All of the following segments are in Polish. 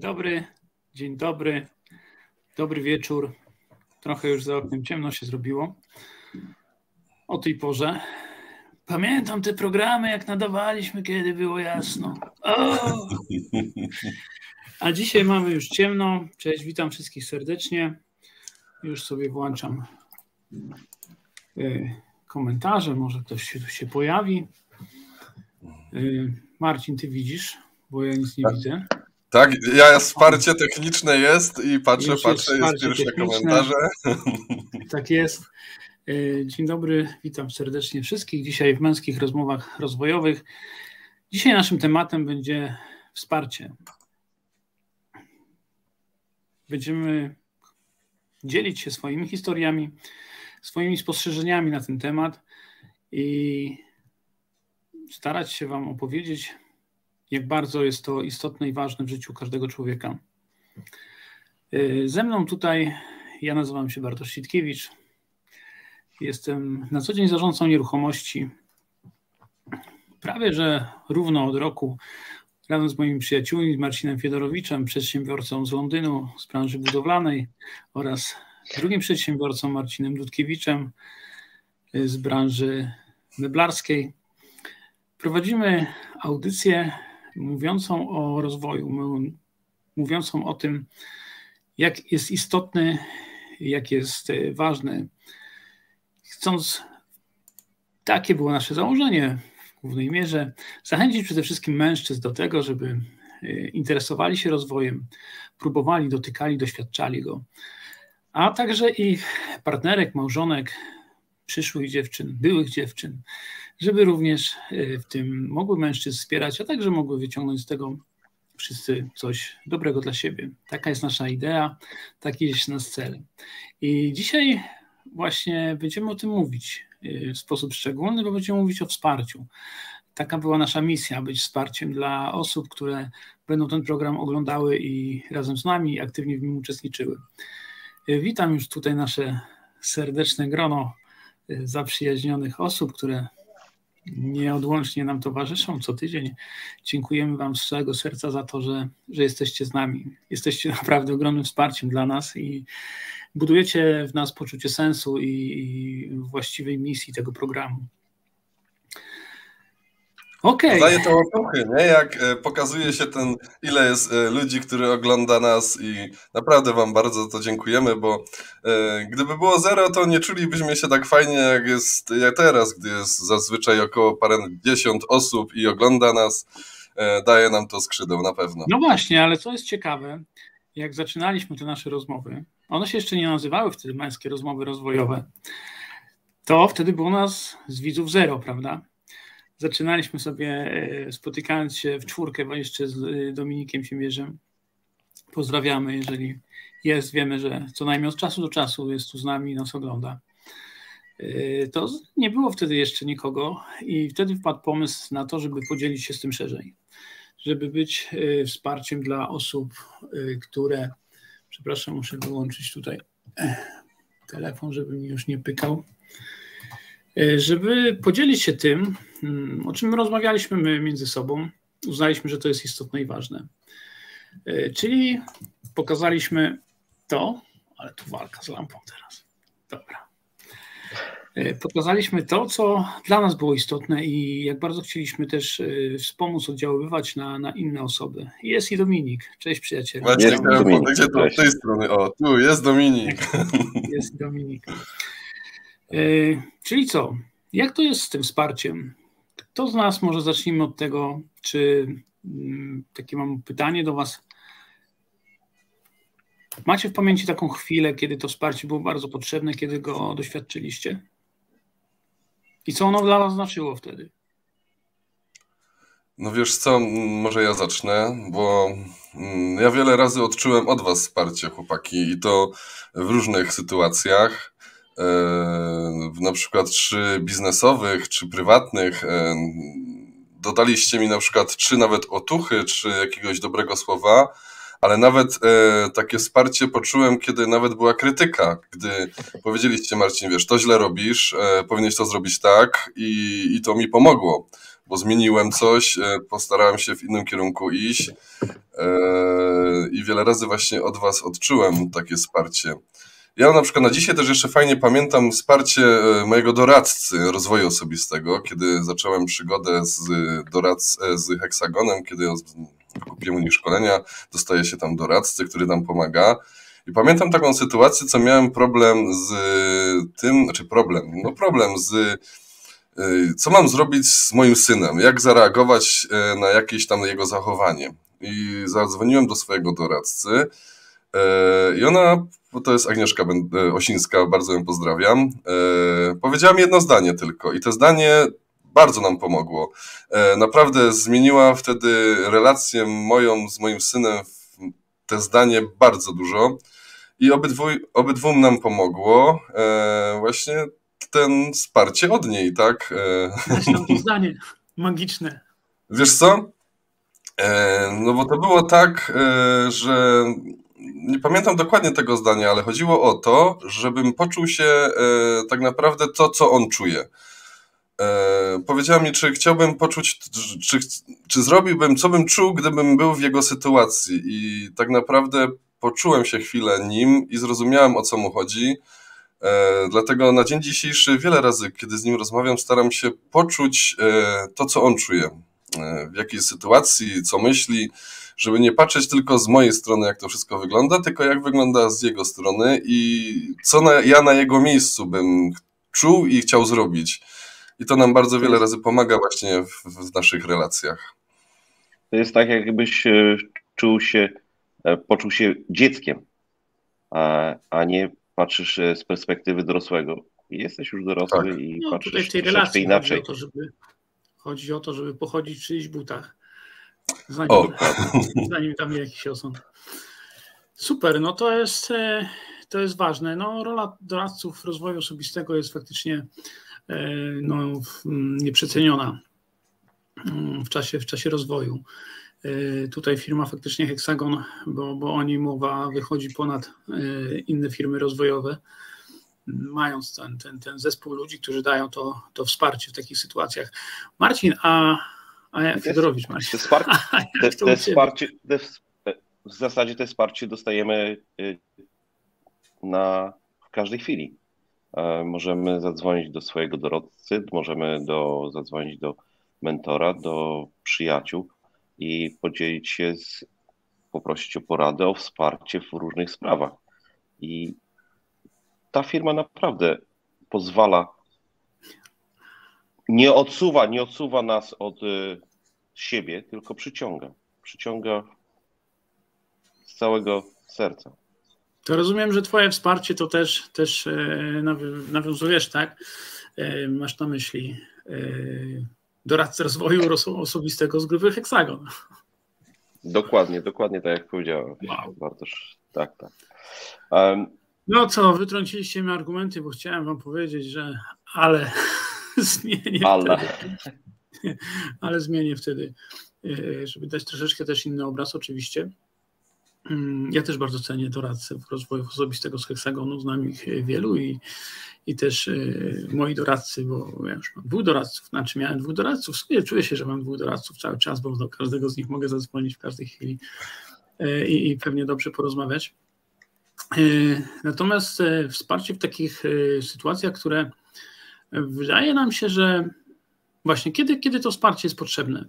Dzień dobry, dzień dobry, dobry wieczór. Trochę już za oknem ciemno się zrobiło. O tej porze. Pamiętam te programy, jak nadawaliśmy, kiedy było jasno. O! A dzisiaj mamy już ciemno. Cześć, witam wszystkich serdecznie. Już sobie włączam y, komentarze, może ktoś się tu się pojawi. Y, Marcin, ty widzisz, bo ja nic nie tak. widzę. Tak, ja wsparcie techniczne jest i patrzę, jest patrzę, jest pierwsze techniczne. komentarze. Tak jest. Y, Dzień dobry, witam serdecznie wszystkich. Dzisiaj w męskich rozmowach rozwojowych. Dzisiaj naszym tematem będzie wsparcie. Będziemy dzielić się swoimi historiami, swoimi spostrzeżeniami na ten temat i starać się Wam opowiedzieć, jak bardzo jest to istotne i ważne w życiu każdego człowieka. Y, Ze mną tutaj, ja nazywam się Bartosz Sitkiewicz. Jestem na co dzień zarządcą nieruchomości. Prawie że równo od roku razem z moimi przyjaciółmi, Marcinem Fiedorowiczem, przedsiębiorcą z Londynu z branży budowlanej oraz drugim przedsiębiorcą Marcinem Dudkiewiczem y, z branży meblarskiej. Prowadzimy audycję mówiącą o rozwoju, mówiącą o tym, jak jest istotny, jak jest y, ważny. Chcąc, takie było nasze założenie w głównej mierze, zachęcić przede wszystkim mężczyzn do tego, żeby y, interesowali się rozwojem, próbowali, dotykali, doświadczali go, a także i partnerek, małżonek, przyszłych dziewczyn, byłych dziewczyn, żeby również y, w tym mogły mężczyzn wspierać, a także mogły wyciągnąć z tego wszyscy coś dobrego dla siebie. Taka jest nasza idea, taki jest nasz cel. I dzisiaj właśnie będziemy o tym mówić y, w sposób szczególny, bo będziemy mówić o wsparciu. Taka była nasza misja, być wsparciem dla osób, które będą ten program oglądały i razem z nami aktywnie w nim uczestniczyły. Y, Witam już tutaj nasze serdeczne grono zaprzyjaźnionych osób, które nieodłącznie nam towarzyszą co tydzień. Dziękujemy Wam z całego serca za to, że, że jesteście z nami. Jesteście naprawdę ogromnym wsparciem dla nas i budujecie w nas poczucie sensu i, i właściwej misji tego programu. Okej. Daje to otuchy, nie? Jak e, pokazuje się ten, ile jest e, ludzi, który ogląda nas i naprawdę Wam bardzo to dziękujemy, bo e, gdyby było zero, to nie czulibyśmy się tak fajnie, jak jest jak teraz, gdy jest zazwyczaj około parędziesiąt osób i ogląda nas. Daje nam to skrzydeł na pewno. No właśnie, ale co jest ciekawe, jak zaczynaliśmy te nasze rozmowy, one się jeszcze nie nazywały wtedy męskie rozmowy rozwojowe, to wtedy było nas z widzów zero, prawda? Zaczynaliśmy sobie e, spotykając się w czwórkę, bo jeszcze z e, Dominikiem Siemierzem. Pozdrawiamy, jeżeli jest, wiemy, że co najmniej od czasu do czasu jest tu z nami i nas ogląda. E, To nie było wtedy jeszcze nikogo i wtedy wpadł pomysł na to, żeby podzielić się z tym szerzej. Żeby być wsparciem dla osób, które. Przepraszam, muszę wyłączyć tutaj telefon, żeby mi już nie pykał. E, Żeby podzielić się tym, mm, o czym rozmawialiśmy my między sobą, uznaliśmy, że to jest istotne i ważne. E, Czyli pokazaliśmy to, ale tu walka z lampą teraz. Dobra. E, Pokazaliśmy to, co dla nas było istotne i jak bardzo chcieliśmy też wspomóc, oddziaływać na, na inne osoby. Jest i Dominik. Cześć przyjacielu. Właśnie Jest Dominik, to cześć. z tej strony. O, tu jest Dominik. Jest Dominik. E, Czyli co? Jak to jest z tym wsparciem? Kto z nas, może zacznijmy od tego, czy mm, takie mam pytanie do Was. Macie w pamięci taką chwilę, kiedy to wsparcie było bardzo potrzebne, kiedy go doświadczyliście? I co ono dla Was znaczyło wtedy? No wiesz co, może ja zacznę, bo mm, ja wiele razy odczułem od was wsparcie, chłopaki, i to w różnych sytuacjach, na przykład czy biznesowych, czy prywatnych. e, Dodaliście mi na przykład czy nawet otuchy, czy jakiegoś dobrego słowa, ale nawet e, takie wsparcie poczułem, kiedy nawet była krytyka, gdy powiedzieliście, Marcin, wiesz, to źle robisz, powinieneś to zrobić tak i, i to mi pomogło bo zmieniłem coś, postarałem się w innym kierunku iść i wiele razy właśnie od Was odczułem takie wsparcie. Ja na przykład na dzisiaj też jeszcze fajnie pamiętam wsparcie mojego doradcy rozwoju osobistego, kiedy zacząłem przygodę z, doradc, z Heksagonem, kiedy kupiłem u nich szkolenia, dostaje się tam doradcy, który nam pomaga. I pamiętam taką sytuację, co miałem problem z tym, znaczy problem, no problem z co mam zrobić z moim synem, jak zareagować na jakieś tam jego zachowanie. I zadzwoniłem do swojego doradcy i ona, to jest Agnieszka Osińska, bardzo ją pozdrawiam, powiedziała mi jedno zdanie tylko i to zdanie bardzo nam pomogło. Naprawdę zmieniła wtedy relację moją z moim synem, te zdanie bardzo dużo. I obydwu, obydwum nam pomogło e, właśnie ten wsparcie od niej, tak? Zresztą to zdanie magiczne. Wiesz co? E, no bo to było tak, e, że nie pamiętam dokładnie tego zdania, ale chodziło o to, żebym poczuł się e, tak naprawdę to, co on czuje. E, powiedziała mi, czy chciałbym poczuć, czy, czy zrobiłbym, co bym czuł, gdybym był w jego sytuacji. I tak naprawdę poczułem się chwilę nim i zrozumiałem o co mu chodzi. E, dlatego na dzień dzisiejszy wiele razy, kiedy z nim rozmawiam, staram się poczuć e, to, co on czuje, e, w jakiej sytuacji, co myśli, żeby nie patrzeć tylko z mojej strony, jak to wszystko wygląda, tylko jak wygląda z jego strony i co na, ja na jego miejscu bym czuł i chciał zrobić. I to nam bardzo wiele razy pomaga właśnie w, w naszych relacjach. To jest tak, jakbyś czuł się E, poczuł się dzieckiem, a, a nie patrzysz e, z perspektywy dorosłego. Jesteś już dorosły tak. i no, patrzysz tutaj w tej relacji inaczej. Chodzi o, to, żeby, chodzi o to, żeby pochodzić w czyichś butach, zanim, o. zanim tam jakiś osąd. Super, no to jest, e, to jest ważne. No, rola doradców rozwoju osobistego jest faktycznie no, nieprzeceniona mm, w czasie, w czasie rozwoju. Y, tutaj firma faktycznie Hexagon, bo, bo o niej mowa wychodzi ponad inne firmy rozwojowe, mając ten, ten, ten zespół ludzi, którzy dają to, to wsparcie w takich sytuacjach. Marcin, a, a ja, Fedorowicz. Te wsparcie, te, wsparcie te, w zasadzie te wsparcie dostajemy y, na, w każdej chwili. E, możemy zadzwonić do swojego doradcy, możemy do, zadzwonić do mentora, do przyjaciół i podzielić się, z, poprosić o poradę, o wsparcie w różnych sprawach. I ta firma naprawdę pozwala, nie odsuwa, nie odsuwa nas od y, siebie, tylko przyciąga. Przyciąga z całego serca. To rozumiem, że Twoje wsparcie to też, też e, nawiązujesz, tak? E, masz na myśli e, doradcę rozwoju osobistego z grupy Hexagon. Dokładnie, dokładnie tak jak powiedziałem. Wow. Bartosz, tak, tak. Um, no co, wytrąciliście mi argumenty, bo chciałem wam powiedzieć, że ale zmienię ale. Wtedy, ale zmienię wtedy, e, żeby dać troszeczkę też inny obraz oczywiście. Mm, ja też bardzo cenię doradców rozwoju osobistego z Heksagonu, znam ich wielu i, i też y, moi doradcy, bo ja już mam dwóch doradców, znaczy miałem dwóch doradców, w sumie czuję się, że mam dwóch doradców cały czas, bo do każdego z nich mogę zadzwonić w każdej chwili i, i pewnie dobrze porozmawiać. Natomiast wsparcie w takich sytuacjach, które wydaje nam się, że właśnie kiedy, kiedy to wsparcie jest potrzebne?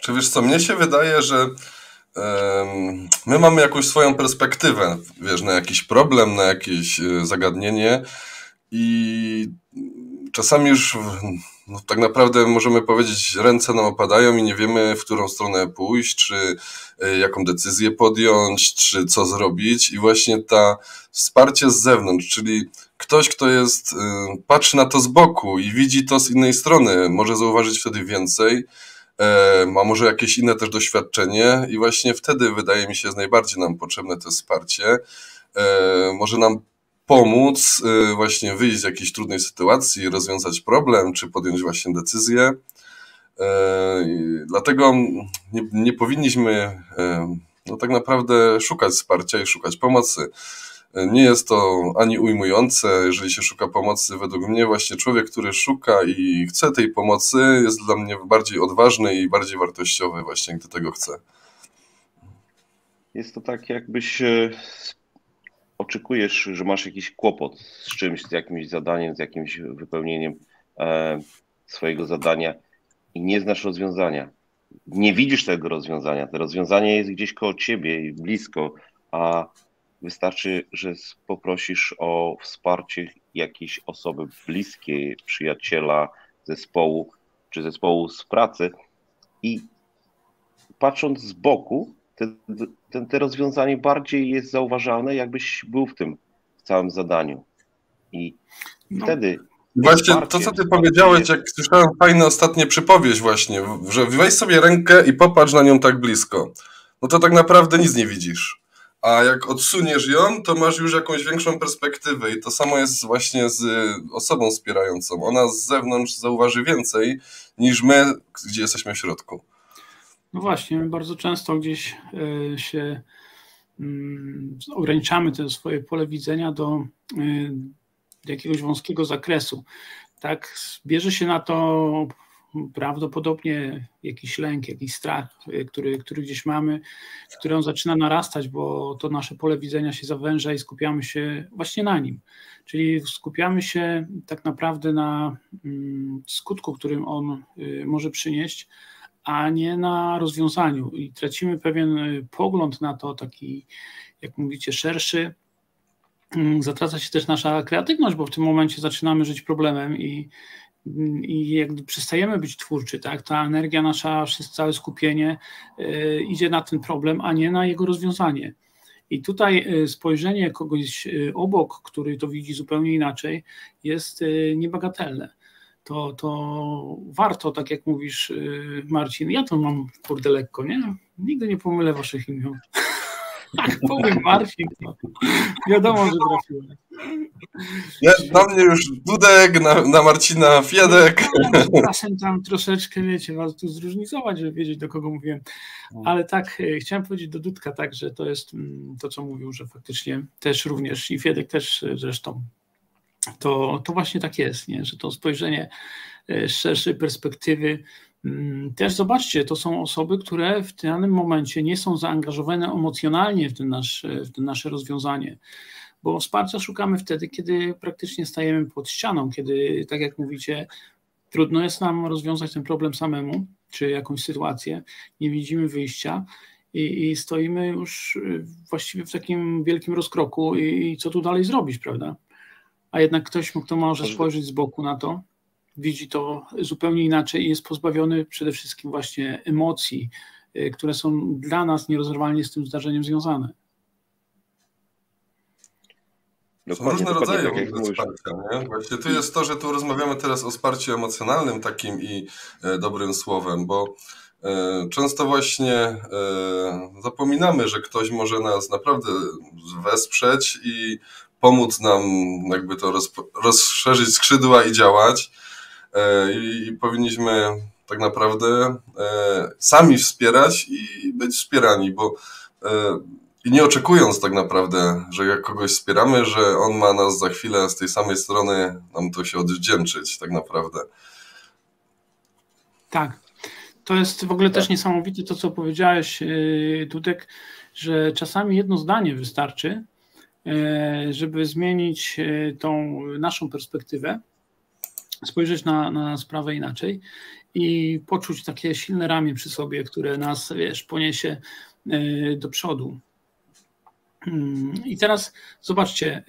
Czy wiesz co, mnie się wydaje, że my mamy jakąś swoją perspektywę, wiesz, na jakiś problem, na jakieś e, zagadnienie i czasami już no, tak naprawdę możemy powiedzieć, ręce nam opadają i nie wiemy, w którą stronę pójść, czy e, jaką decyzję podjąć, czy co zrobić i właśnie ta wsparcie z zewnątrz, czyli ktoś, kto jest, e, patrzy na to z boku i widzi to z innej strony, może zauważyć wtedy więcej, E, ma może jakieś inne też doświadczenie i właśnie wtedy wydaje mi się jest najbardziej nam potrzebne to wsparcie. Może nam pomóc e, właśnie wyjść z jakiejś trudnej sytuacji, rozwiązać problem, czy podjąć właśnie decyzję. Dlatego nie, nie powinniśmy no tak naprawdę szukać wsparcia i szukać pomocy. nie jest to ani ujmujące, jeżeli się szuka pomocy. Według mnie właśnie człowiek, który szuka i chce tej pomocy, jest dla mnie bardziej odważny i bardziej wartościowy właśnie, gdy tego chce. Jest to tak, jakbyś oczekujesz, że masz jakiś kłopot z czymś, z jakimś zadaniem, z jakimś wypełnieniem e, swojego zadania i nie znasz rozwiązania. Nie widzisz tego rozwiązania. To rozwiązanie jest gdzieś koło ciebie i blisko, a wystarczy, że poprosisz o wsparcie jakiejś osoby bliskiej, przyjaciela, zespołu czy zespołu z pracy i patrząc z boku, te, te rozwiązanie bardziej jest zauważalne, jakbyś był w tym w całym zadaniu. I no. wtedy. Właśnie to, co ty powiedziałeś, jak słyszałem fajną ostatnie przypowieść właśnie, że weź sobie rękę i popatrz na nią tak blisko. No to tak naprawdę nic nie widzisz. A jak odsuniesz ją, to masz już jakąś większą perspektywę i to samo jest właśnie z osobą wspierającą. Ona z zewnątrz zauważy więcej niż my, gdzie jesteśmy w środku. No właśnie, bardzo często gdzieś e, się mm, ograniczamy to swoje pole widzenia do e, jakiegoś wąskiego zakresu. Tak, bierze się na to prawdopodobnie jakiś lęk, jakiś strach, e, który, który gdzieś mamy, który on zaczyna narastać, bo to nasze pole widzenia się zawęża i skupiamy się właśnie na nim. Czyli skupiamy się tak naprawdę na mm, skutku, którym on może przynieść, a nie na rozwiązaniu. I tracimy pewien y, pogląd na to, taki, jak mówicie, szerszy. Mm, zatraca się też nasza kreatywność, bo w tym momencie zaczynamy żyć problemem i, i jakby przestajemy być twórczy, tak? Ta energia nasza, całe skupienie y, idzie na ten problem, a nie na jego rozwiązanie. I tutaj y, spojrzenie kogoś obok, który to widzi zupełnie inaczej, jest niebagatelne to, to warto, tak jak mówisz, y, Marcin. Ja to mam kurde lekko, nie? Nigdy nie pomylę waszych imion. Tak powiem Marcin, to wiadomo, że trafiłem. Ja, na mnie już Dudek, na, na Marcina Fiedek. Czasem tam troszeczkę, wiecie, was tu zróżnicować, żeby wiedzieć, do kogo mówiłem. Ale tak, y, chciałem powiedzieć do Dudka tak, że to jest mm, to, co mówił, że faktycznie też również i Fiedek też y, zresztą to, to właśnie tak jest, nie? że to spojrzenie e, z szerszej perspektywy. Mm, też zobaczcie, to są osoby, które w danym momencie nie są zaangażowane emocjonalnie w ten, nasz, w ten nasze rozwiązanie, bo wsparcia szukamy wtedy, kiedy praktycznie stajemy pod ścianą, kiedy, tak jak mówicie, trudno jest nam rozwiązać ten problem samemu, czy jakąś sytuację, nie widzimy wyjścia. I, i stoimy już e, właściwie w takim wielkim rozkroku, i, i co tu dalej zrobić, prawda? A jednak ktoś, kto może spojrzeć z boku na to, widzi to zupełnie inaczej i jest pozbawiony przede wszystkim właśnie emocji, y, które są dla nas nierozerwalnie z tym zdarzeniem związane. Są różne rodzaje tak wsparcia. Nie? Właśnie tu jest to, że tu rozmawiamy teraz o wsparciu emocjonalnym takim i e, dobrym słowem, bo e, często właśnie e, zapominamy, że ktoś może nas naprawdę wesprzeć i pomóc nam jakby to roz, rozszerzyć skrzydła i działać. E, I powinniśmy tak naprawdę e, sami wspierać i być wspierani, bo e, i nie oczekując tak naprawdę, że jak kogoś wspieramy, że on ma nas za chwilę z tej samej strony nam to się odwdzięczyć tak naprawdę. Tak. To jest w ogóle też niesamowite to, co powiedziałeś, Dudek, że czasami jedno zdanie wystarczy, żeby zmienić e, tą naszą perspektywę, spojrzeć na, na sprawę inaczej i poczuć takie silne ramię przy sobie, które nas, wiesz, poniesie e, do przodu. Mm, I teraz zobaczcie,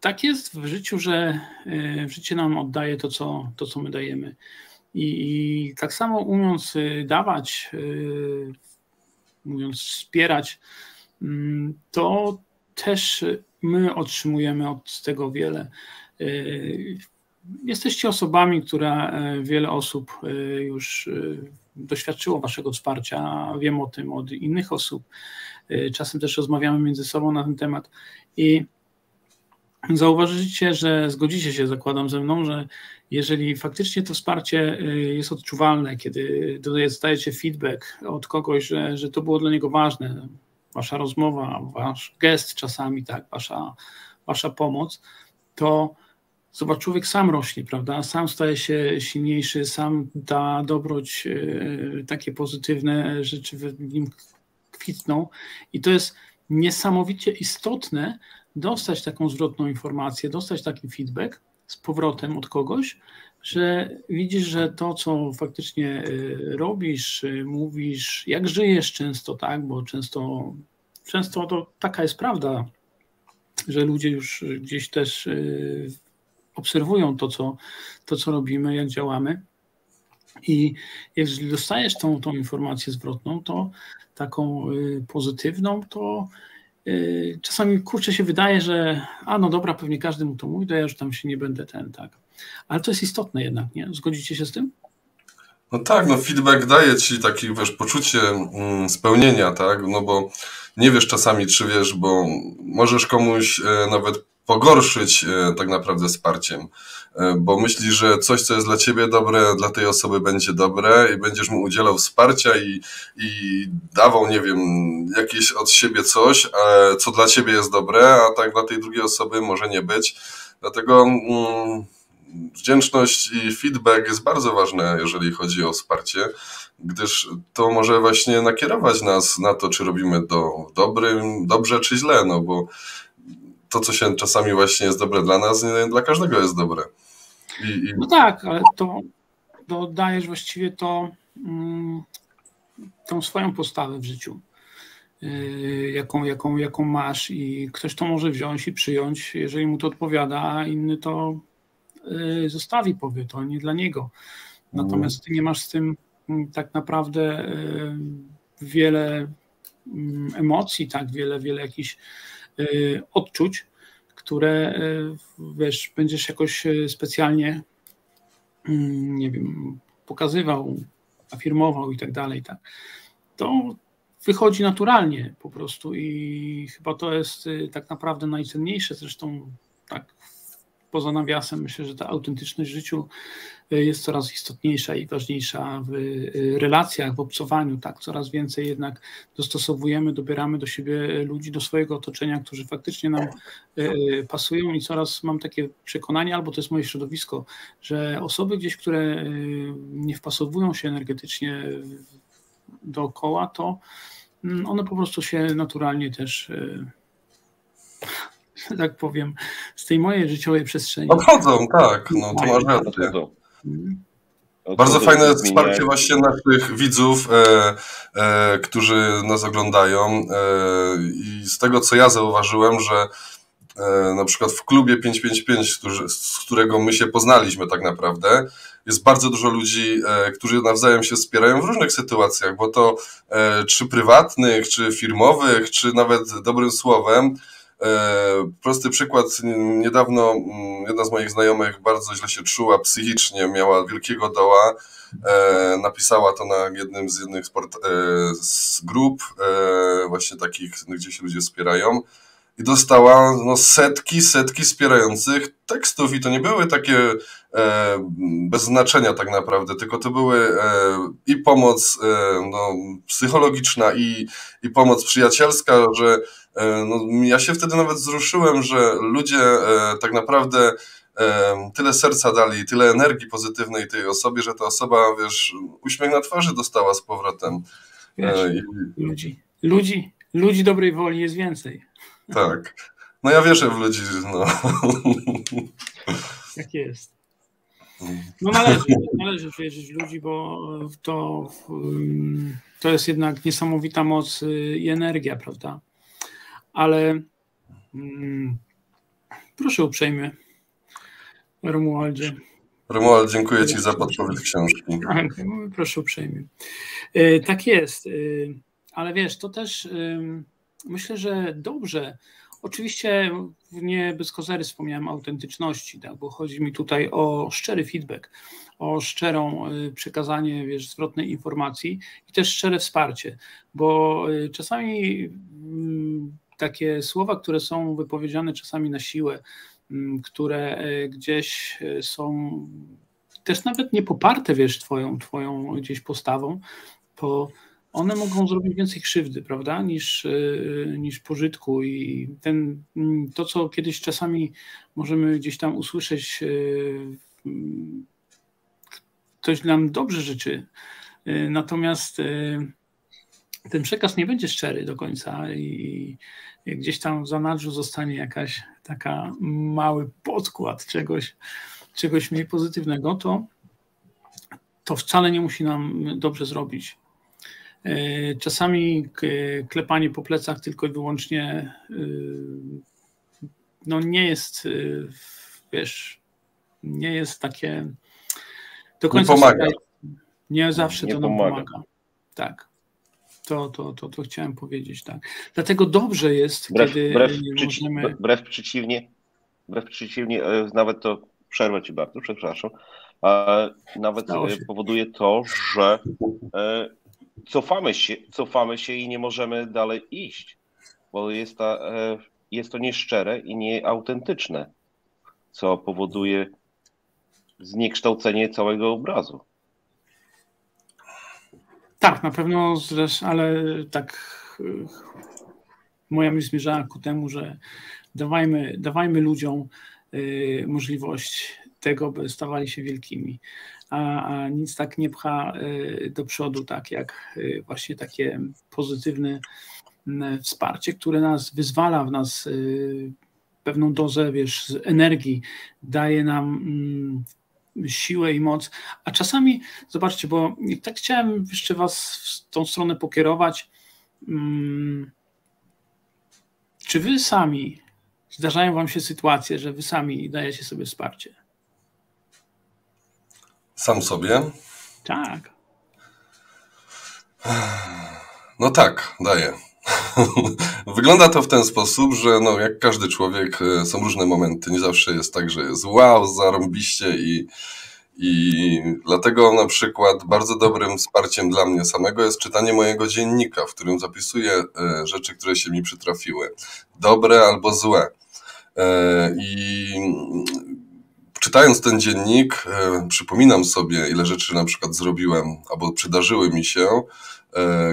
tak jest w życiu, że życie nam oddaje to, co, to, co my dajemy. I, tak samo umiejąc dawać, mówiąc wspierać, mm, to też my otrzymujemy od tego wiele. E, jesteście osobami, które e, wiele osób e, już doświadczyło Waszego wsparcia. Wiem o tym od innych osób. Czasem też rozmawiamy między sobą na ten temat i zauważycie, że zgodzicie się, zakładam ze mną, że jeżeli faktycznie to wsparcie jest odczuwalne, kiedy dostajecie feedback od kogoś, że, że to było dla niego ważne, wasza rozmowa, wasz gest czasami, tak, wasza, wasza pomoc, to zobacz, człowiek sam rośnie, prawda? Sam staje się silniejszy, sam ta dobroć, e, takie pozytywne rzeczy w nim kwitną i to jest niesamowicie istotne dostać taką zwrotną informację, dostać taki feedback z powrotem od kogoś, że widzisz, że to, co faktycznie y, robisz, y, mówisz, jak żyjesz często, tak, bo często, często to taka jest prawda, że ludzie już gdzieś też y, obserwują to, co, to, co robimy, jak działamy. I jeżeli dostajesz tą, tą informację zwrotną, to taką pozytywną, to czasami kurczę się wydaje, że a no dobra, pewnie każdy mu to mówi, to ja już tam się nie będę ten, tak. Ale to jest istotne jednak, nie? Zgodzicie się z tym? No tak, no feedback daje ci takie, wiesz, poczucie mm, spełnienia, tak? No bo nie wiesz czasami, czy wiesz, bo możesz komuś e, nawet pogorszyć e, tak naprawdę wsparciem, e, bo myślisz, że coś, co jest dla ciebie dobre, dla tej osoby będzie dobre i będziesz mu udzielał wsparcia i, i dawał, nie wiem, jakieś od siebie coś, co dla ciebie jest dobre, a tak dla tej drugiej osoby może nie być. Dlatego mm, wdzięczność i feedback jest bardzo ważne, jeżeli chodzi o wsparcie, gdyż to może właśnie nakierować nas na to, czy robimy to dobrym, dobrze czy źle, no bo to, co się czasami właśnie jest dobre dla nas, nie dla każdego jest dobre. I, i... No tak, ale to dodajesz właściwie to mm, tą swoją postawę w życiu. Yy, jaką, jaką, jaką masz, i ktoś to może wziąć i przyjąć, jeżeli mu to odpowiada, a inny to yy, zostawi, powie to nie dla niego. Natomiast ty nie masz z tym mm, tak naprawdę yy, wiele mm, emocji, tak, wiele, wiele jakichś odczuć, które wiesz, będziesz jakoś specjalnie mm, nie wiem, pokazywał, afirmował i tak dalej, tak. To wychodzi naturalnie po prostu i chyba to jest y, tak naprawdę najcenniejsze. Zresztą tak poza nawiasem myślę, że ta autentyczność w życiu y, jest coraz istotniejsza i ważniejsza w y, relacjach, w obcowaniu, tak, coraz więcej jednak dostosowujemy, dobieramy do siebie ludzi, do swojego otoczenia, którzy faktycznie nam pasują i coraz mam takie przekonanie, albo to jest moje środowisko, że osoby gdzieś, które nie wpasowują się energetycznie dookoła, to mm, one po prostu się naturalnie też, że tak powiem, z tej mojej życiowej przestrzeni. Odchodzą, tak, no to masz rację. Mhm. Bardzo fajne wsparcie właśnie naszych widzów, e, e, którzy nas oglądają. E, I z tego, co ja zauważyłem, że E, na przykład w klubie 555, z którego my się poznaliśmy tak naprawdę, jest bardzo dużo ludzi, e, którzy nawzajem się wspierają w różnych sytuacjach, bo to e, czy prywatnych, czy firmowych, czy nawet dobrym słowem. Prosty przykład, niedawno mm, jedna z moich znajomych bardzo źle się czuła psychicznie, miała wielkiego doła, napisała to na jednym z jednych sport, z grup, właśnie takich, gdzie się ludzie wspierają. I dostała no, setki, setki wspierających tekstów. I to nie były takie e, bez znaczenia tak naprawdę, tylko to były e, i pomoc e, no, psychologiczna i, i pomoc przyjacielska, że e, no, ja się wtedy nawet wzruszyłem, że ludzie e, tak naprawdę e, tyle serca dali, tyle energii pozytywnej tej osobie, że ta osoba, wiesz, uśmiech na twarzy dostała z powrotem. Wiesz, i... ludzi, ludzi, ludzi dobrej woli jest więcej. Tak. No ja wierzę w ludzi, no. Tak jest. No należy, należy wierzyć w ludzi, bo to, to jest jednak niesamowita moc i energia, prawda? Ale mm, proszę uprzejmie, Romualdzie. Romuald, dziękuję Ci za podpowiedź książki. Tak, proszę uprzejmie. E, tak jest, e, ale wiesz, to też myślę, że dobrze. Oczywiście nie bez kozery wspomniałem autentyczności, tak, bo chodzi mi tutaj o szczery feedback, o szczerą przekazanie wiesz, zwrotnej informacji i też szczere wsparcie, bo czasami mm, takie słowa, które są wypowiedziane czasami na siłę, mm, które y, gdzieś są też nawet nie poparte, wiesz, twoją, twoją gdzieś postawą, to one mogą zrobić więcej krzywdy, prawda, niż, niż pożytku. I ten, to, co kiedyś czasami możemy gdzieś tam usłyszeć, ktoś nam dobrze życzy, natomiast ten przekaz nie będzie szczery do końca i gdzieś tam w zanadrzu zostanie jakaś taka mały podkład czegoś, czegoś mniej pozytywnego, to, to wcale nie musi nam dobrze zrobić. E, czasami klepanie po plecach tylko i wyłącznie e, no nie jest, e, wiesz, nie jest takie do końca. Nie pomaga. Nie zawsze nie to nam pomaga. pomaga. Tak. To, to, to, to chciałem powiedzieć, tak. Dlatego dobrze jest, wbrew, kiedy wbrew, możemy... wbrew przeciwnie, wbrew przeciwnie, nawet to przerwę ci bardzo, przepraszam, nawet powoduje to, że cofamy się, cofamy się i nie możemy dalej iść, bo jest, ta, e, jest to nieszczere i nieautentyczne, co powoduje zniekształcenie całego obrazu. Tak, na pewno, ale tak e, moja myśl zmierzała ku temu, że dawajmy, dawajmy ludziom e, możliwość tego, by stawali się wielkimi. A, a nic tak nie pcha y, do przodu, tak jak właśnie takie pozytywne wsparcie, które nas wyzwala w nas pewną dozę, wiesz, energii, daje nam siłę i moc. A czasami, zobaczcie, bo tak chciałem jeszcze Was w tą stronę pokierować. Mm, czy Wy sami zdarzają Wam się sytuacje, że Wy sami dajecie sobie wsparcie? Sam sobie? Tak. No tak, daję. Wygląda to w ten sposób, że no, jak każdy człowiek, e, są różne momenty. Nie zawsze jest tak, że jest wow, zarąbiście i, i dlatego na przykład bardzo dobrym wsparciem dla mnie samego jest czytanie mojego dziennika, w którym zapisuję e, rzeczy, które się mi przytrafiły. Dobre albo złe. E, I czytając ten dziennik, przypominam sobie, ile rzeczy na przykład zrobiłem albo przydarzyły mi się,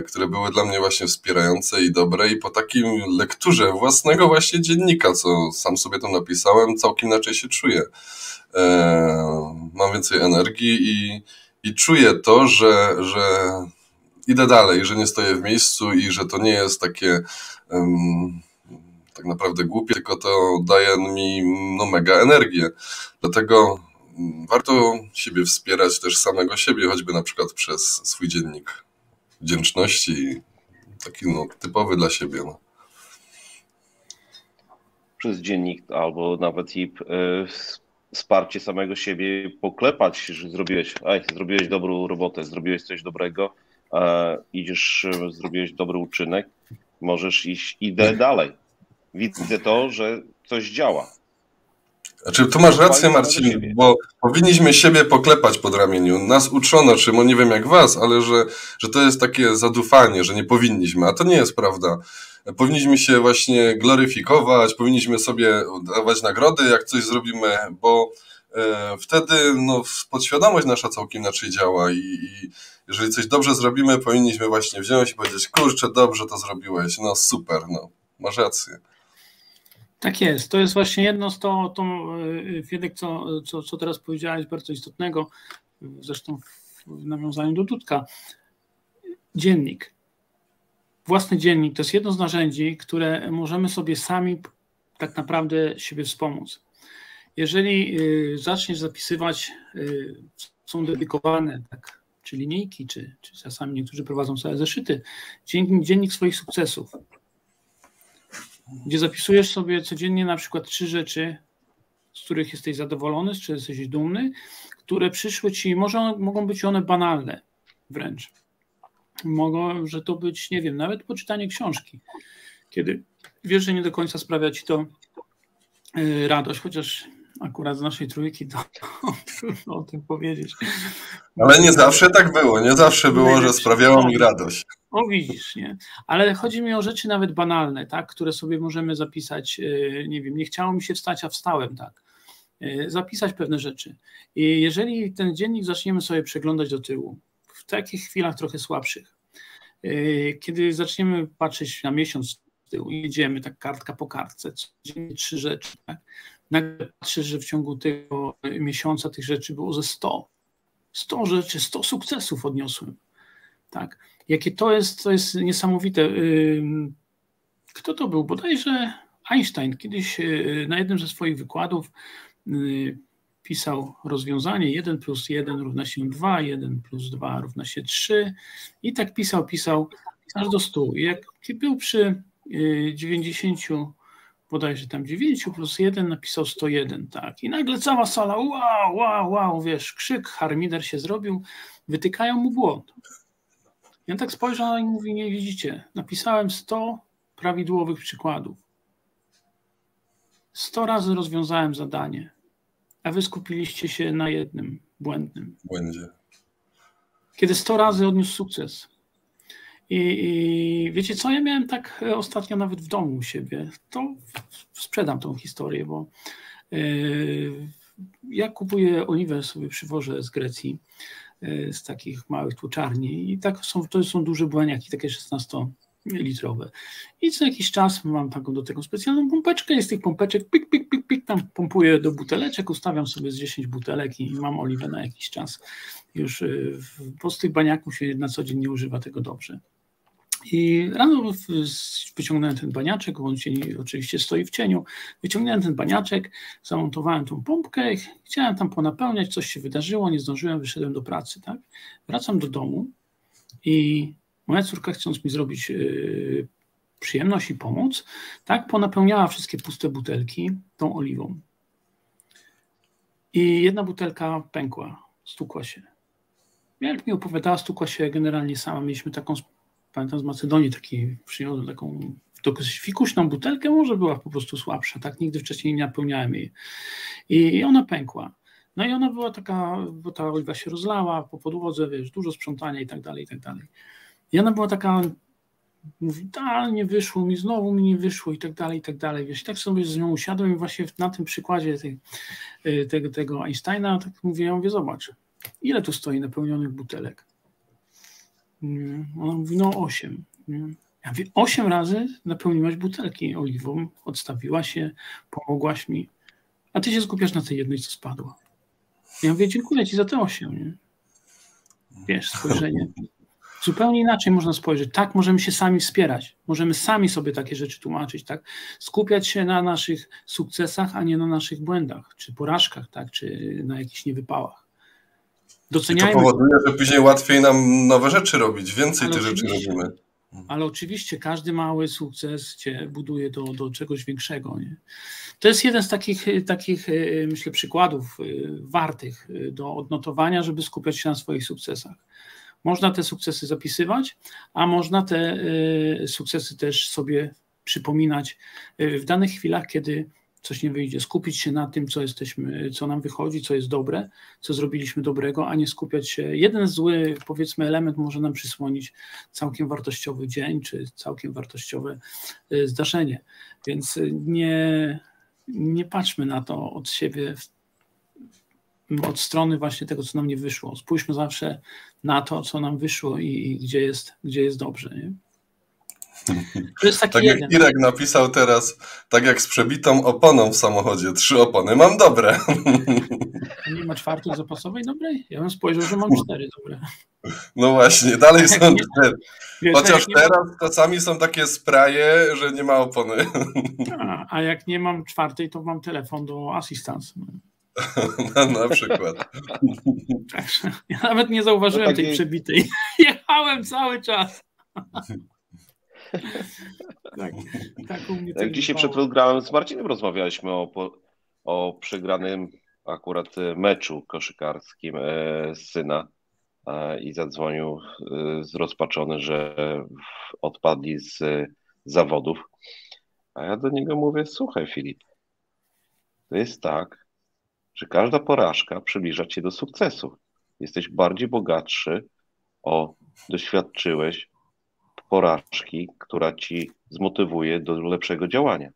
które były dla mnie właśnie wspierające i dobre. I po takim lekturze własnego właśnie dziennika, co sam sobie tam napisałem, całkiem inaczej się czuję. E, mam więcej energii i, i czuję to, że, że idę dalej, że nie stoję w miejscu i że to nie jest takie. Um, tak naprawdę głupie, tylko to daje mi no, mega energię. Dlatego warto siebie wspierać też samego siebie, choćby na przykład przez swój dziennik wdzięczności, taki no, typowy dla siebie. No. Przez dziennik albo nawet i y, wsparcie samego siebie, poklepać, że zrobiłeś, aj, zrobiłeś dobrą robotę, zrobiłeś coś dobrego, idziesz, zrobiłeś dobry uczynek, możesz iść, idę dalej widzę to, że coś działa. Znaczy, tu masz rację, Marcin, bo powinniśmy siebie poklepać pod ramieniu. Nas uczono, czy nie wiem jak was, ale że, że to jest takie zadufanie, że nie powinniśmy, a to nie jest prawda. Powinniśmy się właśnie gloryfikować, powinniśmy sobie dawać nagrody, jak coś zrobimy, bo e, wtedy no, podświadomość nasza całkiem inaczej działa i, i jeżeli coś dobrze zrobimy, powinniśmy właśnie wziąć i powiedzieć, kurczę, dobrze to zrobiłeś, no super, no, masz rację. Tak jest. To jest właśnie jedno z to, to Fiedek, co, co, co teraz powiedziałeś, bardzo istotnego, zresztą w nawiązaniu do Dudka. Dziennik. Własny dziennik to jest jedno z narzędzi, które możemy sobie sami tak naprawdę siebie wspomóc. Jeżeli y, zaczniesz zapisywać, y, są dedykowane, tak, czy linijki, czy, czy czasami niektórzy prowadzą całe zeszyty, dziennik, dziennik swoich sukcesów gdzie zapisujesz sobie codziennie na przykład trzy rzeczy, z których jesteś zadowolony, z których jesteś dumny, które przyszły ci, może mogą być one banalne wręcz. Mogą, że to być, nie wiem, nawet poczytanie książki, kiedy wiesz, że nie do końca sprawia ci to y, radość, chociaż akurat z naszej trójki to trudno o tym powiedzieć. Ale nie zawsze tak było, nie zawsze było, że sprawiało mi radość. O widzisz, nie? Ale chodzi mi o rzeczy nawet banalne, tak, które sobie możemy zapisać, y, nie wiem, nie chciało mi się wstać, a wstałem, tak. Y, zapisać pewne rzeczy. I jeżeli ten dziennik zaczniemy sobie przeglądać do tyłu, w takich chwilach trochę słabszych, Kiedy zaczniemy patrzeć na miesiąc z tyłu, jedziemy tak kartka po kartce, codziennie trzy rzeczy, tak? Nagle patrzysz, że w ciągu tego miesiąca tych rzeczy było ze 100. 100 rzeczy, 100 sukcesów odniosłem. Tak. Jakie to jest, to jest niesamowite. Kto to był? Bodajże Einstein kiedyś y, na jednym ze swoich wykładów y, pisał rozwiązanie 1 plus 1 równa się 2, 1 plus 2 równa się 3 i tak pisał, pisał aż do 100. Jak był przy 90 y, bodajże tam 9 plus 1 napisał 101, tak. I nagle cała sala, wow, wow, wow, wiesz, krzyk, harmider się zrobił, wytykają mu błąd. Ja tak spojrzał i mówi, nie widzicie, napisałem 100 prawidłowych przykładów. 100 razy rozwiązałem zadanie, a wy skupiliście się na jednym błędnym. Błędzie. Kiedy 100 razy odniósł sukces, i, I, wiecie co, ja miałem tak e, ostatnio nawet w domu u siebie. To sprzedam tą historię, bo yy, ja kupuję oliwę sobie przywożę z Grecji, yy, z takich małych tłuczarni i tak są, to są duże błaniaki, takie 16 litrowe. I co jakiś czas mam taką do tego specjalną pompeczkę, jest tych pompeczek, pik, pik, pik, pik, tam pompuję do buteleczek, ustawiam sobie z 10 butelek i mam oliwę na jakiś czas. Już, bo z tych baniaków się na co dzień nie używa tego dobrze. I rano wyciągnąłem ten baniaczek, on się oczywiście stoi w cieniu. Wyciągnąłem ten baniaczek, zamontowałem tą pompkę, chciałem tam ponapełniać, coś się wydarzyło, nie zdążyłem, wyszedłem do pracy. Tak? Wracam do domu i moja córka, chcąc mi zrobić yy, przyjemność i pomóc, tak, ponapełniała wszystkie puste butelki tą oliwą. I jedna butelka pękła, stukła się. Jak mi opowiadała, stukła się generalnie sama. Mieliśmy taką pamiętam z Macedonii taki przyniosłem taką dosyć fikuśną butelkę, może była po prostu słabsza, tak? Nigdy wcześniej nie napełniałem jej. I ona pękła. No i ona była taka, bo ta oliwa się rozlała po podłodze, wiesz, dużo sprzątania i tak dalej, i tak dalej. I ona była taka, mówi, da, nie wyszło mi, znowu mi nie wyszło i tak dalej, i tak dalej. Wiesz, tak sobie z nią usiadłem i właśnie na tym przykładzie tej, y, tego, tego Einsteina, tak mówię, ja mówię, zobacz, ile tu stoi napełnionych butelek? Ona mówi, no osiem. Ja mówię, osiem razy napełniłaś butelki oliwą, odstawiła się, pomogłaś mi, a ty się skupiasz na tej jednej, co spadła. Ja mówię, dziękuję ci za te osiem. Nie? Wiesz, spojrzenie. Zupełnie inaczej można spojrzeć. Tak, możemy się sami wspierać. Możemy sami sobie takie rzeczy tłumaczyć, tak? Skupiać się na naszych sukcesach, a nie na naszych błędach, czy porażkach, tak? Czy na jakichś niewypałach. Doceniajmy. I to powoduje, że później łatwiej nam nowe rzeczy robić, więcej tych rzeczy robimy. Ale oczywiście każdy mały sukces cię buduje do, do czegoś większego. Nie? To jest jeden z takich, takich, e, myślę, przykładów e, wartych e, do odnotowania, żeby skupiać się na swoich sukcesach. Można te sukcesy zapisywać, a można te sukcesy też sobie przypominać w danych chwilach, kiedy coś nie wyjdzie. Skupić się na tym, co jesteśmy, co nam wychodzi, co jest dobre, co zrobiliśmy dobrego, a nie skupiać się. Jeden zły, powiedzmy, element może nam przysłonić całkiem wartościowy dzień, czy całkiem wartościowe y, zdarzenie. Więc nie, nie patrzmy na to od siebie, od strony właśnie tego, co nam nie wyszło. Spójrzmy zawsze na to, co nam wyszło i, i gdzie, jest, gdzie jest dobrze. Nie? To jest taki tak jeden. jak Irek napisał teraz, tak jak z przebitą oponą w samochodzie, trzy opony, mam dobre. A nie ma czwartej zapasowej dobrej? Ja bym spojrzał, że mam cztery dobre. No właśnie, dalej są cztery. Chociaż teraz czasami są takie spraje, że nie ma opony. A, a jak nie mam czwartej, to mam telefon do assistance. na, na przykład. Ja nawet nie zauważyłem tej przebitej. Jechałem cały czas. tak, tak, u mnie Jak dzisiaj przed programem z Marcinem rozmawialiśmy o, o przegranym akurat meczu koszykarskim e, syna e, i zadzwonił e, zrozpaczony, że odpadli z zawodów. A ja do niego mówię, słuchaj Filip, to jest tak, że każda porażka przybliża cię do sukcesu. Jesteś bardziej bogatszy, o, doświadczyłeś, porażki, która ci zmotywuje do lepszego działania.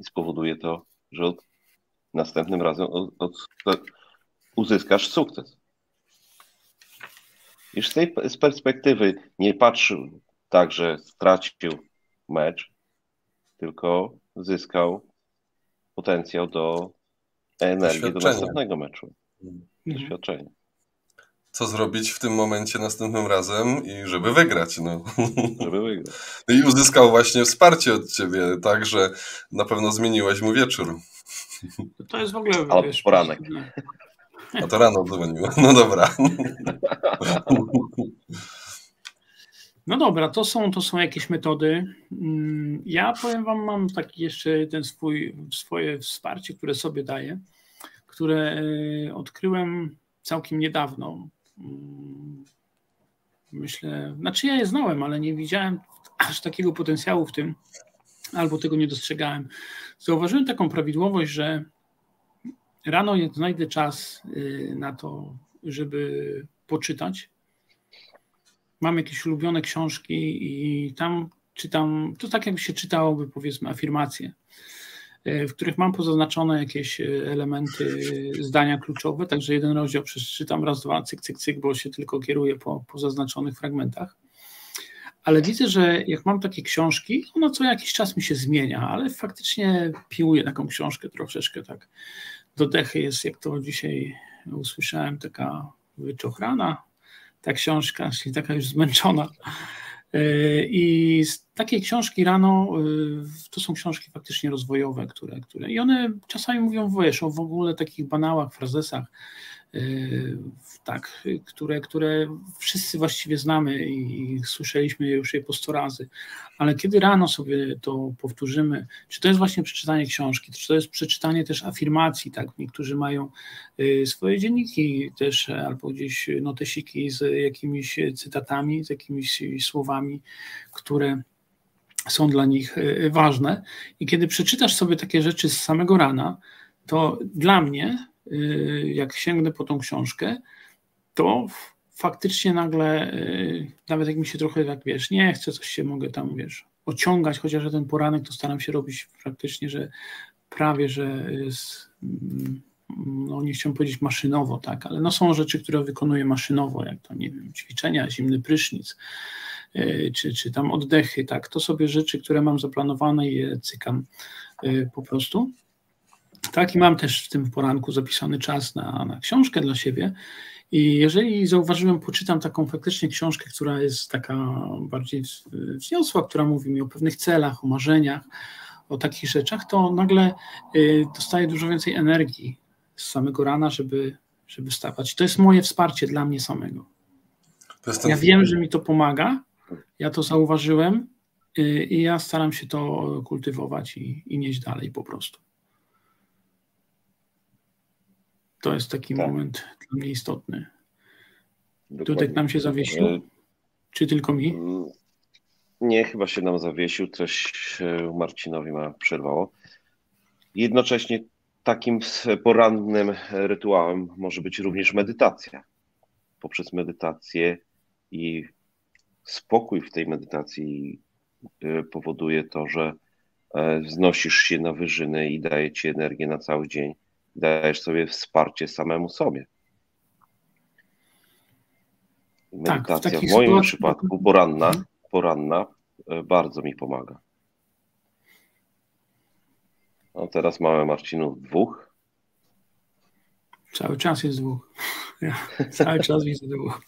I spowoduje to, że od, następnym razem od, od, uzyskasz sukces. Już z tej z perspektywy nie patrzył tak, że stracił mecz, tylko zyskał potencjał do energii do następnego meczu. Mhm. Doświadczenie. Co zrobić w tym momencie następnym razem i żeby wygrać. No. Żeby wygrać. I uzyskał właśnie wsparcie od ciebie, tak, że na pewno zmieniłeś mu wieczór. To jest w ogóle. Albo wiesz, poranek. A to rano dzwoniło. No dobra. No dobra, to są, to są jakieś metody. Mm, ja powiem Wam, mam taki jeszcze ten swój, swoje wsparcie, które sobie daję, które e, odkryłem całkiem niedawno. Mm, myślę, znaczy ja je znałem, ale nie widziałem aż takiego potencjału w tym, albo tego nie dostrzegałem. Zauważyłem taką prawidłowość, że rano znajdę czas y, na to, żeby poczytać, mam jakieś ulubione książki i tam czytam, to tak jakby się czytałoby powiedzmy afirmacje, w których mam pozaznaczone jakieś e, elementy zdania kluczowe, także jeden rozdział przeczytam, raz, dwa, cyk, cyk, cyk, bo się tylko kieruję po, po zaznaczonych fragmentach. Ale widzę, że jak mam takie książki, ono co jakiś czas mi się zmienia, ale faktycznie piłuję taką książkę troszeczkę tak. Do dechy jest, jak to dzisiaj usłyszałem, taka wyczochrana, ta książka, czyli taka już zmęczona. E, I z takiej książki rano e, to są książki faktycznie rozwojowe, które, które i one czasami mówią wiesz, o w ogóle takich banałach, frazesach, Y, tak, które, które wszyscy właściwie znamy i słyszeliśmy już je po sto razy, ale kiedy rano sobie to powtórzymy, czy to jest właśnie przeczytanie książki, czy to jest przeczytanie też afirmacji, tak, niektórzy mają y, swoje dzienniki też, albo gdzieś notesiki z jakimiś cytatami, z jakimiś słowami, które są dla nich y, ważne. I kiedy przeczytasz sobie takie rzeczy z samego rana, to dla mnie Y, jak sięgnę po tą książkę, to faktycznie nagle, y, nawet jak mi się trochę tak, wiesz, nie chcę, coś się mogę tam, wiesz, ociągać, chociaż ten poranek to staram się robić praktycznie, że prawie, że jest, mm, no nie chciałem powiedzieć maszynowo, tak, ale no są rzeczy, które wykonuję maszynowo, jak to, nie wiem, ćwiczenia, zimny prysznic, y, czy, czy tam oddechy, tak, to sobie rzeczy, które mam zaplanowane i je cykam po prostu. Tak, i mam też w tym poranku zapisany czas na, na książkę dla siebie. I jeżeli zauważyłem, poczytam taką faktycznie książkę, która jest taka bardziej wzniosła, która mówi mi o pewnych celach, o marzeniach, o takich rzeczach, to nagle y, dostaję dużo więcej energii z samego rana, żeby, żeby wstawać. To jest moje wsparcie dla mnie samego. Ja wiem, że mi to pomaga, ja to zauważyłem y, i ja staram się to kultywować i, i nieść dalej po prostu. To jest taki tak. moment dla mnie istotny. Dokładnie. Tutaj nam się zawiesił? Czy tylko mi? Mm, nie, chyba się nam zawiesił, coś Marcinowi ma przerwało. Jednocześnie takim porannym rytuałem może być również medytacja. Poprzez medytację i spokój w tej medytacji e, powoduje to, że e, wznosisz się na wyżyny i daje ci energię na cały dzień dajesz sobie wsparcie samemu sobie. Medytacja tak, w, w moim sytuacji... przypadku poranna, mhm. poranna e, bardzo mi pomaga. No teraz mamy Marcinów dwóch. Cały czas jest dwóch. Ja, cały czas widzę dwóch.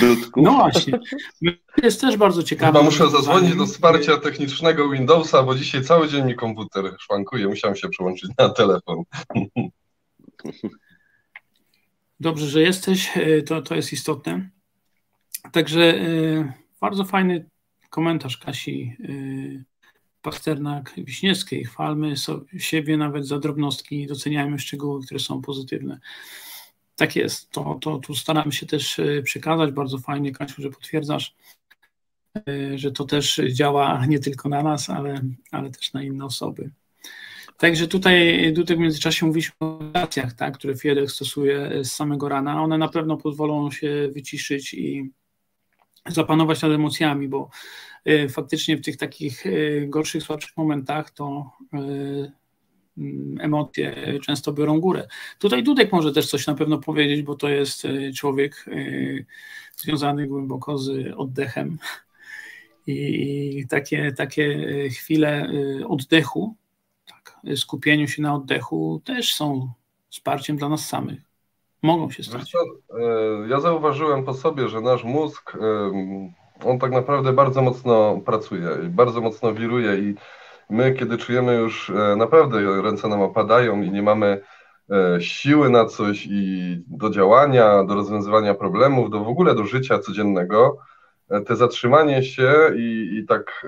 Dudków. No właśnie. Jest też bardzo ciekawe. Chyba muszę zadzwonić do wsparcia technicznego Windowsa, bo dzisiaj cały dzień mi komputer szwankuje. Musiałem się przełączyć na telefon. Dobrze, że jesteś, e, to, to jest istotne. Także e, bardzo fajny komentarz Kasi e, Pasternak-Wiśniewskiej. Chwalmy sobie, siebie nawet za drobnostki, doceniajmy szczegóły, które są pozytywne. Tak jest, to, to tu staramy się też przekazać. Bardzo fajnie, Kasiu, że potwierdzasz, że to też działa nie tylko na nas, ale, ale też na inne osoby. Także tutaj, tutaj w międzyczasie mówiliśmy o relacjach, tak, które Fiedek stosuje z samego rana. One na pewno pozwolą się wyciszyć i zapanować nad emocjami, bo y, faktycznie w tych takich y, gorszych, słabszych momentach to y, mm, emocje często biorą górę. Tutaj Dudek może też coś na pewno powiedzieć, bo to jest człowiek związany głęboko z oddechem i takie, takie chwile oddechu, tak, skupieniu się na oddechu też są wsparciem dla nas samych. Mogą się stać. Ja zauważyłem po sobie, że nasz mózg on tak naprawdę bardzo mocno pracuje i bardzo mocno wiruje i my, kiedy czujemy już e, naprawdę ręce nam opadają i nie mamy e, siły na coś i do działania, do rozwiązywania problemów, do w ogóle do życia codziennego, e, te zatrzymanie się i, i tak,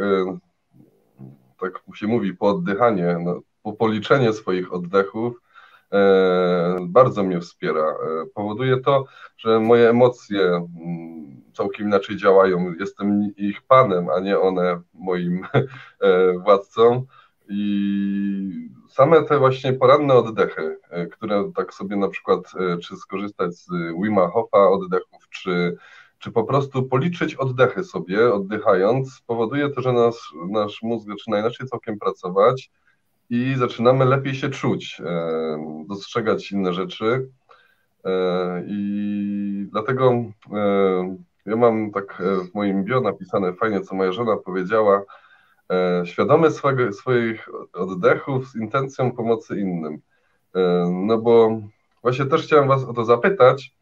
tak się mówi, pooddychanie, no, po policzenie swoich oddechów, bardzo mnie wspiera. Powoduje to, że moje emocje mm, całkiem inaczej działają. Jestem ich panem, a nie one moim e, władcą. I same te właśnie poranne oddechy, e, które tak sobie na przykład, e, czy skorzystać z Wima Hofa oddechów, czy, czy po prostu policzyć oddechy sobie, oddychając, powoduje to, że nasz, nasz mózg zaczyna inaczej całkiem pracować i zaczynamy lepiej się czuć, dostrzegać inne rzeczy. I dlatego ja mam tak e, w moim bio napisane fajnie, co moja żona powiedziała, e, świadomy swego, swoich oddechów z intencją pomocy innym. E, no bo właśnie też chciałem Was o to zapytać,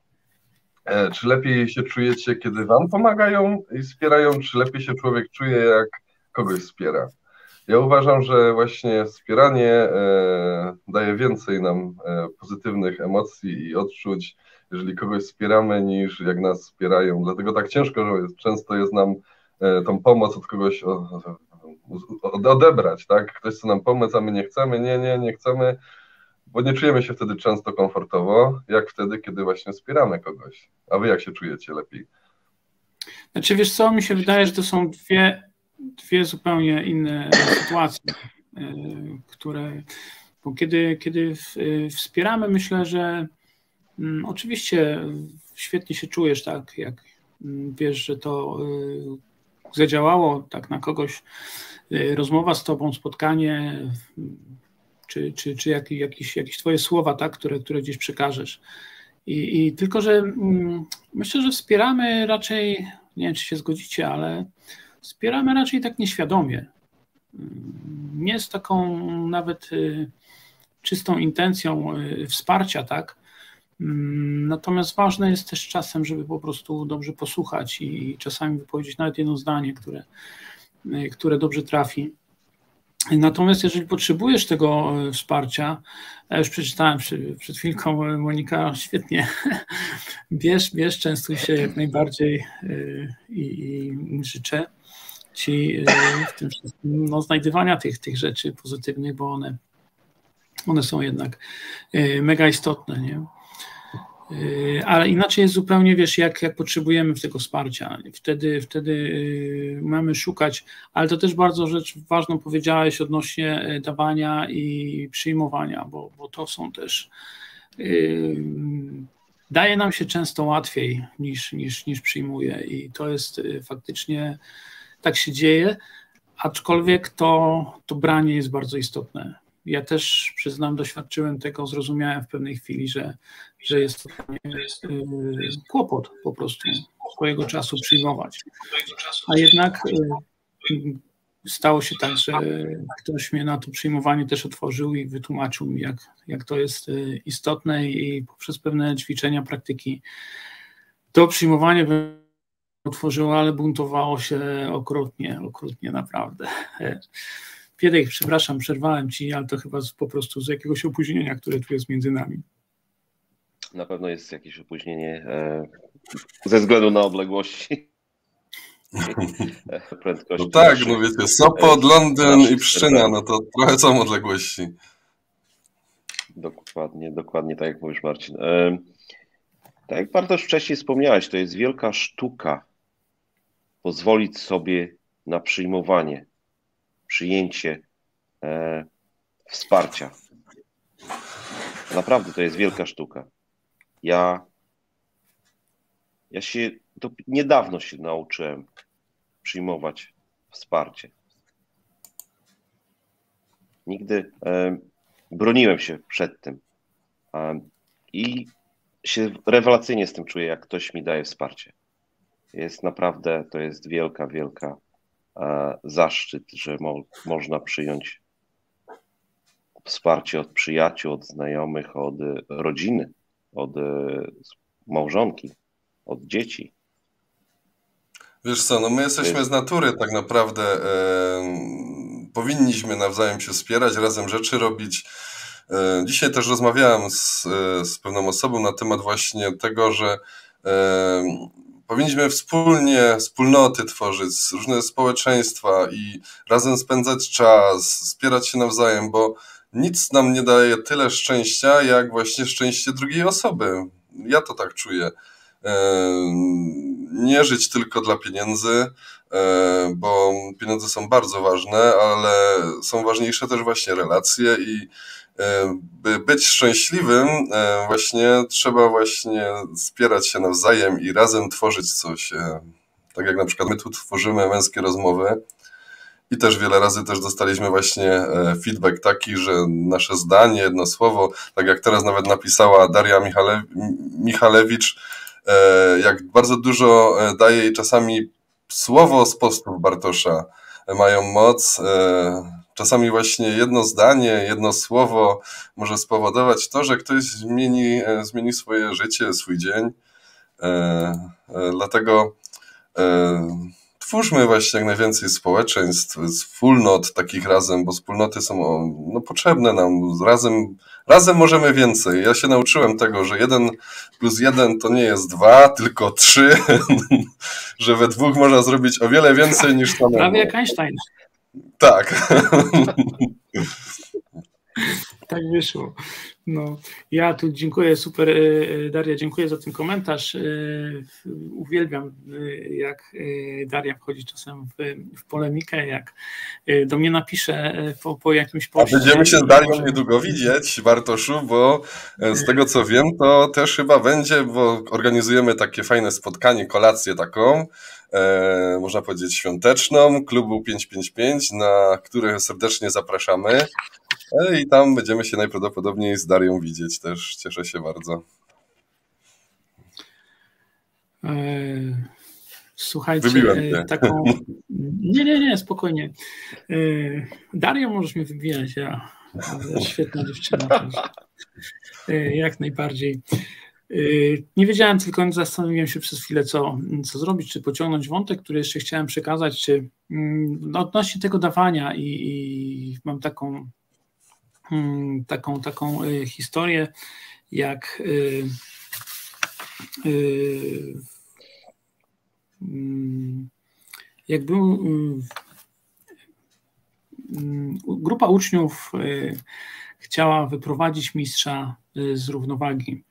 czy lepiej się czujecie, kiedy Wam pomagają i wspierają, czy lepiej się człowiek czuje, jak kogoś wspiera? Ja uważam, że właśnie wspieranie daje więcej nam pozytywnych emocji i odczuć, jeżeli kogoś wspieramy, niż jak nas wspierają. Dlatego tak ciężko, że często jest nam e, tą pomoc od kogoś odebrać, tak? Ktoś chce nam pomóc, a my nie chcemy, nie, nie, nie chcemy, bo nie czujemy się wtedy często komfortowo, jak wtedy, kiedy właśnie wspieramy kogoś. A wy jak się czujecie lepiej? Znaczy wiesz co, mi się wydaje, że to są dwie, dwie zupełnie inne sytuacje, e, które, bo kiedy, kiedy wspieramy, myślę, że Mm, oczywiście świetnie się czujesz, tak, jak mm, wiesz, że to y, zadziałało tak na kogoś, rozmowa z tobą, spotkanie, czy, czy, czy jak, jakieś, jakieś twoje słowa, tak, które, które gdzieś przekażesz. I, I tylko, że mm, myślę, że wspieramy raczej, nie wiem, czy się zgodzicie, ale wspieramy raczej tak nieświadomie. Nie z taką nawet y, czystą intencją wsparcia, tak, Mm, natomiast ważne jest też czasem, żeby po prostu dobrze posłuchać i czasami wypowiedzieć nawet jedno zdanie, które, e, które dobrze trafi. Natomiast jeżeli potrzebujesz tego wsparcia, ja już przeczytałem przed chwilką, Monika, świetnie, bierz, bierz, częstuj się jak najbardziej i, i życzę Ci w tym wszystkim no, znajdywania tych, tych rzeczy pozytywnych, bo one, one są jednak mega istotne. Nie? Yy, ale inaczej jest zupełnie, wiesz, jak, jak potrzebujemy tego wsparcia. Wtedy, wtedy mamy szukać, ale to też bardzo rzecz ważną powiedziałeś odnośnie dawania i przyjmowania, bo, bo to są też. Daje nam się często łatwiej niż, niż, niż przyjmuje, i to jest faktycznie tak się dzieje, aczkolwiek to, to branie jest bardzo istotne ja też przyznam, doświadczyłem tego, zrozumiałem w pewnej chwili, że, że jest to y, kłopot po prostu swojego czasu przyjmować. A jednak y, stało się tak, że ktoś mnie na to przyjmowanie też otworzył i wytłumaczył mi, jak, jak to jest y, istotne i poprzez pewne ćwiczenia, praktyki to przyjmowanie otworzyło, ale buntowało się okrutnie, okrutnie naprawdę. Piedek, przepraszam, przerwałem ci, ale to chyba z, po prostu z jakiegoś opóźnienia, które tu jest między nami. Na pewno jest jakieś opóźnienie e, ze względu na odległości. Prędkości. No tak, no wiecie, Sopot, Londyn i Pszczyna, no to trochę są odległości. Dokładnie, dokładnie tak jak mówisz Marcin. E, tak jak Bartosz wcześniej wspomniałeś, to jest wielka sztuka pozwolić sobie na przyjmowanie przyjęcie e, wsparcia. Naprawdę to jest wielka sztuka. Ja, ja się to niedawno się nauczyłem przyjmować wsparcie. Nigdy, e, broniłem się przed tym. I się rewelacyjnie z tym czuję, jak ktoś mi daje wsparcie. Jest naprawdę, to jest wielka, wielka e, zaszczyt, że mo można przyjąć wsparcie od przyjaciół, od znajomych, od rodziny, od e, małżonki, od dzieci. Wiesz co, no my jesteśmy z natury tak naprawdę. E, powinniśmy nawzajem się wspierać, razem rzeczy robić. E, dzisiaj też rozmawiałem z, e, z pewną osobą na temat właśnie tego, że e, powinniśmy wspólnie wspólnoty tworzyć, różne społeczeństwa i razem spędzać czas, wspierać się nawzajem, bo nic nam nie daje tyle szczęścia, jak właśnie szczęście drugiej osoby. Ja to tak czuję. Nie żyć tylko dla pieniędzy, bo pieniądze są bardzo ważne, ale są ważniejsze też właśnie relacje i by być szczęśliwym, właśnie trzeba właśnie wspierać się nawzajem i razem tworzyć coś. Tak jak na przykład my tu tworzymy męskie rozmowy i też wiele razy też dostaliśmy właśnie e, feedback taki, że nasze zdanie, jedno słowo, tak jak teraz nawet napisała Daria Michale, Michalewicz, e, jak bardzo dużo e, daje jej czasami słowo z postów Bartosza mają moc. Czasami właśnie jedno zdanie, jedno słowo może spowodować to, że ktoś zmieni, zmieni swoje życie, swój dzień. Dlatego twórzmy właśnie jak najwięcej społeczeństw, wspólnot takich razem, bo wspólnoty są no, potrzebne nam. Razem, razem możemy więcej. Ja się nauczyłem tego, że jeden plus jeden to nie jest dwa, tylko trzy, że we dwóch można zrobić o wiele więcej niż samemu. Prawie jak Einstein. Tak. tak wyszło. No, ja tu dziękuję, super e, e, Daria, dziękuję za ten komentarz. E, uwielbiam, jak Daria wchodzi czasem w, w polemikę, jak do mnie napisze po, po jakimś poście. A będziemy się z Darią niedługo widzieć, Bartoszu, bo z tego co wiem, to też chyba będzie, bo organizujemy takie fajne spotkanie, kolację taką, e, można powiedzieć świąteczną, klubu 555, na które serdecznie zapraszamy. E, I tam będziemy się najprawdopodobniej z Darią widzieć też. Cieszę się bardzo. E, słuchajcie, e, taką. Nie, nie, nie, spokojnie. Dario możesz mnie wybijać, ja. Świetna dziewczyna. Jak najbardziej. Nie wiedziałem tylko, zastanowiłem się przez chwilę, co, co zrobić, czy pociągnąć wątek, który jeszcze chciałem przekazać, czy no, odnośnie tego dawania i, i mam taką Hmm, taką, taką y, historię, jak y, y, mm, był grupa uczniów chciała wyprowadzić mistrza z równowagi.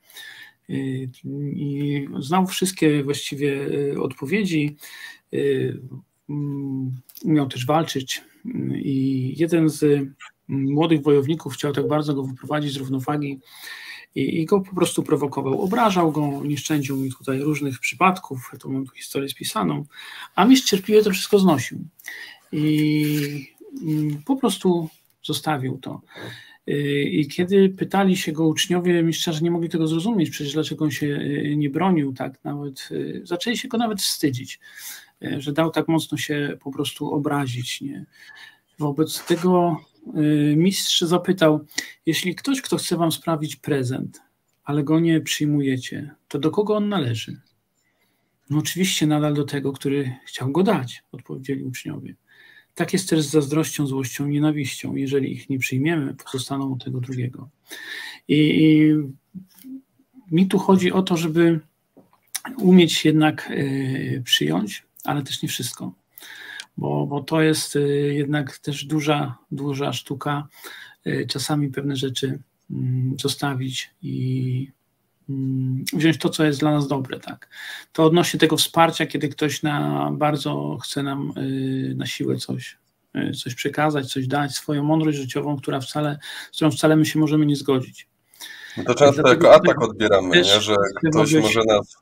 I znał wszystkie właściwie odpowiedzi, mm, umiał też walczyć. I jeden z młodych wojowników, chciał tak bardzo go wyprowadzić z równowagi i, i go po prostu prowokował. Obrażał go, nie szczędził mi tutaj różnych przypadków, to mam tu historię spisaną, a mistrz cierpliwie to wszystko znosił. I mm, po prostu zostawił to. Y, I kiedy pytali się go uczniowie mistrza, że nie mogli tego zrozumieć, przecież dlaczego on się y, nie bronił, tak nawet y, zaczęli się go nawet wstydzić, że dał tak mocno się po prostu obrazić. Nie? Wobec tego mistrz zapytał: Jeśli ktoś, kto chce wam sprawić prezent, ale go nie przyjmujecie, to do kogo on należy? No oczywiście nadal do tego, który chciał go dać, odpowiedzieli uczniowie. Tak jest też z zazdrością, złością, nienawiścią. Jeżeli ich nie przyjmiemy, pozostaną u tego drugiego. I, I, mi tu chodzi o to, żeby umieć jednak y, przyjąć, ale też nie wszystko bo, bo to jest y, jednak też duża, duża sztuka. Y, czasami pewne rzeczy mm, zostawić i wziąć to, co jest dla nas dobre, tak. To odnośnie tego wsparcia, kiedy ktoś na bardzo chce nam y, na siłę coś, coś przekazać, coś dać, swoją mądrość życiową, która wcale, z którą wcale my się możemy nie zgodzić. No to często jako atak odbieramy, nie? że ktoś może nas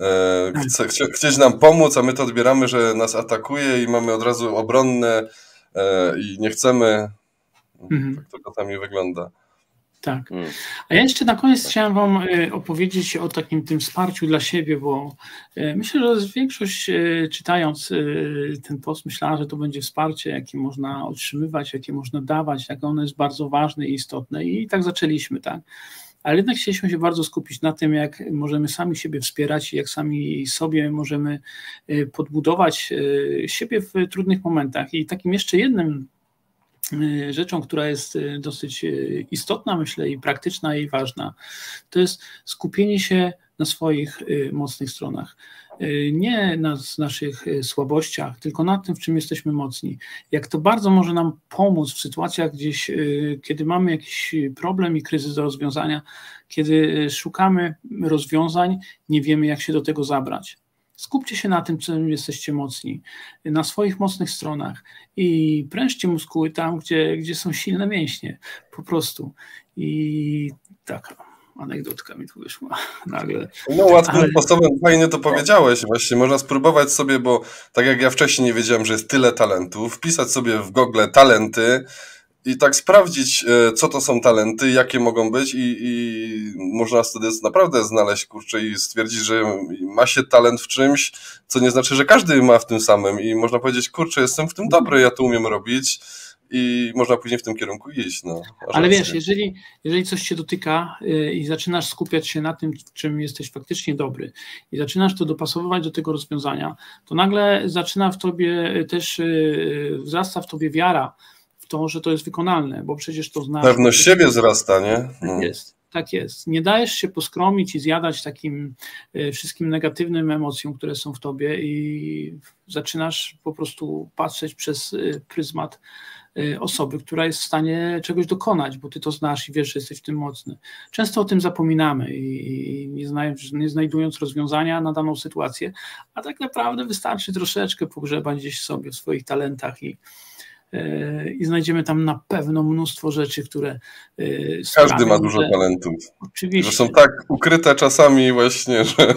e, tak. chce, chce, chcieć nam pomóc, a my to odbieramy, że nas atakuje i mamy od razu obronne e, i nie chcemy. Mhm. Tak to czasami wygląda. Tak. Mm. A ja jeszcze na koniec chciałem Wam e, opowiedzieć o takim tym wsparciu dla siebie, bo e, myślę, że większość e, czytając ten post myślała, że to będzie wsparcie, jakie można otrzymywać, jakie można dawać, jak ono jest bardzo ważne i istotne. I tak zaczęliśmy, tak. Ale jednak chcieliśmy się bardzo skupić na tym, jak możemy sami siebie wspierać i jak sami sobie możemy podbudować siebie w trudnych momentach. I takim jeszcze jednym rzeczą, która jest y, dosyć y, istotna, myślę, i praktyczna, i ważna, to jest skupienie się na swoich mocnych stronach. Nie na naszych słabościach, tylko na tym, w czym jesteśmy mocni. Jak to bardzo może nam pomóc w sytuacjach gdzieś, kiedy mamy jakiś problem i kryzys do rozwiązania, kiedy szukamy rozwiązań, nie wiemy, jak się do tego zabrać. Skupcie się na tym, czym jesteście mocni, na swoich mocnych stronach i prężcie muskuły tam, gdzie, gdzie są silne mięśnie, po prostu. I taka anegdotka mi tu wyszła nagle. No łatwym Ale... sposobem fajnie to powiedziałeś. Właśnie można spróbować sobie, bo tak jak ja wcześniej nie wiedziałem, że jest tyle talentów, wpisać sobie w Google talenty, i tak sprawdzić, e, co to są talenty, jakie mogą być i, i można wtedy naprawdę znaleźć, kurczę, i stwierdzić, że ma się talent w czymś, co nie znaczy, że każdy ma w tym samym i można powiedzieć, kurczę, jestem w tym dobry, ja to umiem robić i można później w tym kierunku iść. No, Ale wiesz, jeżeli, jeżeli coś cię dotyka y, i zaczynasz skupiać się na tym, czym jesteś faktycznie dobry i zaczynasz to dopasowywać do tego rozwiązania, to nagle zaczyna w tobie też, y, wzrasta w tobie wiara, to, że to jest wykonalne, bo przecież to znaczy. Pewność siebie wzrasta, nie? No. Tak jest. Tak jest. Nie dajesz się poskromić i zjadać takim e, wszystkim negatywnym emocjom, które są w tobie, i zaczynasz po prostu patrzeć przez e, pryzmat e, osoby, która jest w stanie czegoś dokonać, bo ty to znasz i wiesz, że jesteś w tym mocny. Często o tym zapominamy i nie, nie znajdując rozwiązania na daną sytuację, a tak naprawdę wystarczy troszeczkę pogrzebać gdzieś sobie w swoich talentach i, i znajdziemy tam na pewno mnóstwo rzeczy, które. E, Każdy ma dużo że... talentów. Oczywiście. Że są tak ukryte czasami właśnie, że.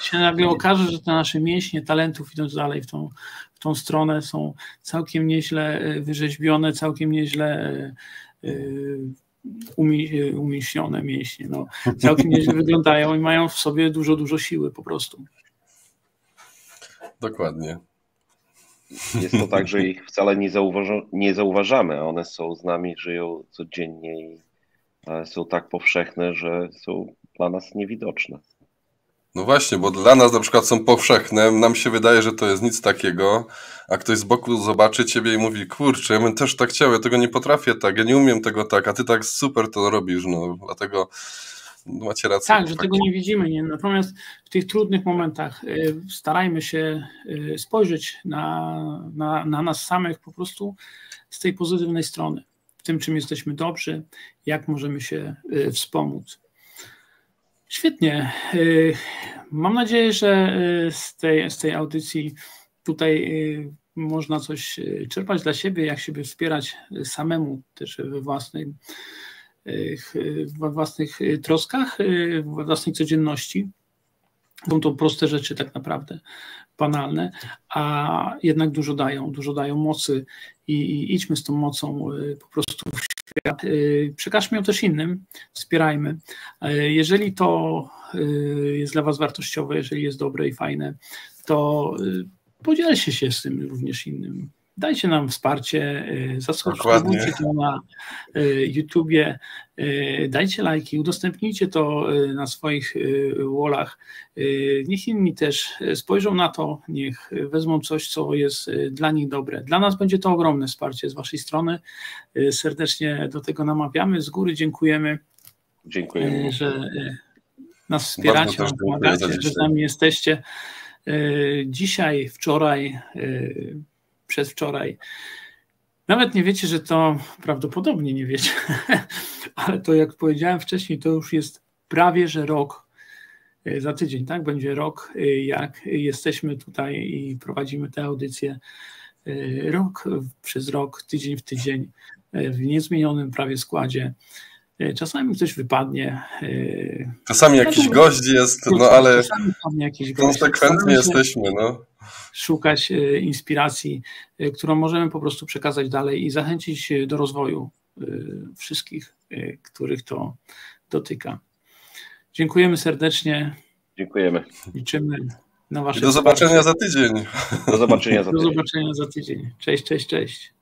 Się nagle okaże, że te nasze mięśnie talentów, idąc dalej w tą, w tą stronę, są całkiem nieźle e, wyrzeźbione, całkiem nieźle umieśnione mięśnie. No, całkiem nieźle wyglądają i mają w sobie dużo, dużo siły po prostu. Dokładnie. Jest to tak, że ich wcale nie, zauważa, nie zauważamy. One są z nami, żyją codziennie i są tak powszechne, że są dla nas niewidoczne. No właśnie, bo dla nas na przykład są powszechne, nam się wydaje, że to jest nic takiego, a ktoś z boku zobaczy ciebie i mówi, kurczę, ja bym też tak chciał, ja tego nie potrafię tak, ja nie umiem tego tak, a ty tak super to robisz, no dlatego macie rację. Tak, że tego nie widzimy. Nie? Natomiast w tych trudnych momentach y, starajmy się y, spojrzeć na, na, na nas samych po prostu z tej pozytywnej strony, w tym, czym jesteśmy dobrzy, jak możemy się y, wspomóc. Świetnie. Mam nadzieję, że z tej, z tej audycji tutaj można coś czerpać dla siebie, jak siebie wspierać samemu też we własnej we własnych troskach, we własnej codzienności. Są to proste rzeczy tak naprawdę, banalne, a jednak dużo dają, dużo dają mocy i, i idźmy z tą mocą y, po prostu w świat. Y, przekażmy ją też innym, wspierajmy. Y, jeżeli to jest dla Was wartościowe, jeżeli jest dobre i fajne, to podzielcie się z tym również innym dajcie nam wsparcie, y, zasubskrybujcie to na y, YouTubie, y, dajcie lajki, udostępnijcie to na swoich wallach. Niech inni też spojrzą na to, niech wezmą coś, co jest dla nich dobre. Dla nas będzie to ogromne wsparcie z Waszej strony. Serdecznie do tego namawiamy. Z góry dziękujemy, dziękujemy. że nas wspieracie, pomagacie, że z nami jesteście. Dzisiaj, wczoraj przedwczoraj. Nawet nie wiecie, że to prawdopodobnie nie wiecie, ale to jak powiedziałem wcześniej, to już jest prawie że rok. E, za tydzień, tak? Będzie rok, e, jak jesteśmy tutaj i prowadzimy tę audycję. E, rok przez rok, tydzień w tydzień, w niezmienionym prawie składzie. Czasami ktoś wypadnie. Czasami jakiś gość jest, no ale konsekwentnie jesteśmy. No szukać e, inspiracji, e, którą możemy po prostu przekazać dalej i zachęcić do rozwoju. wszystkich, których to dotyka. Dziękujemy serdecznie. Dziękujemy. Liczymy na Wasze. do zobaczenia za tydzień. Do zobaczenia za tydzień. Do zobaczenia za tydzień. Cześć, cześć, cześć.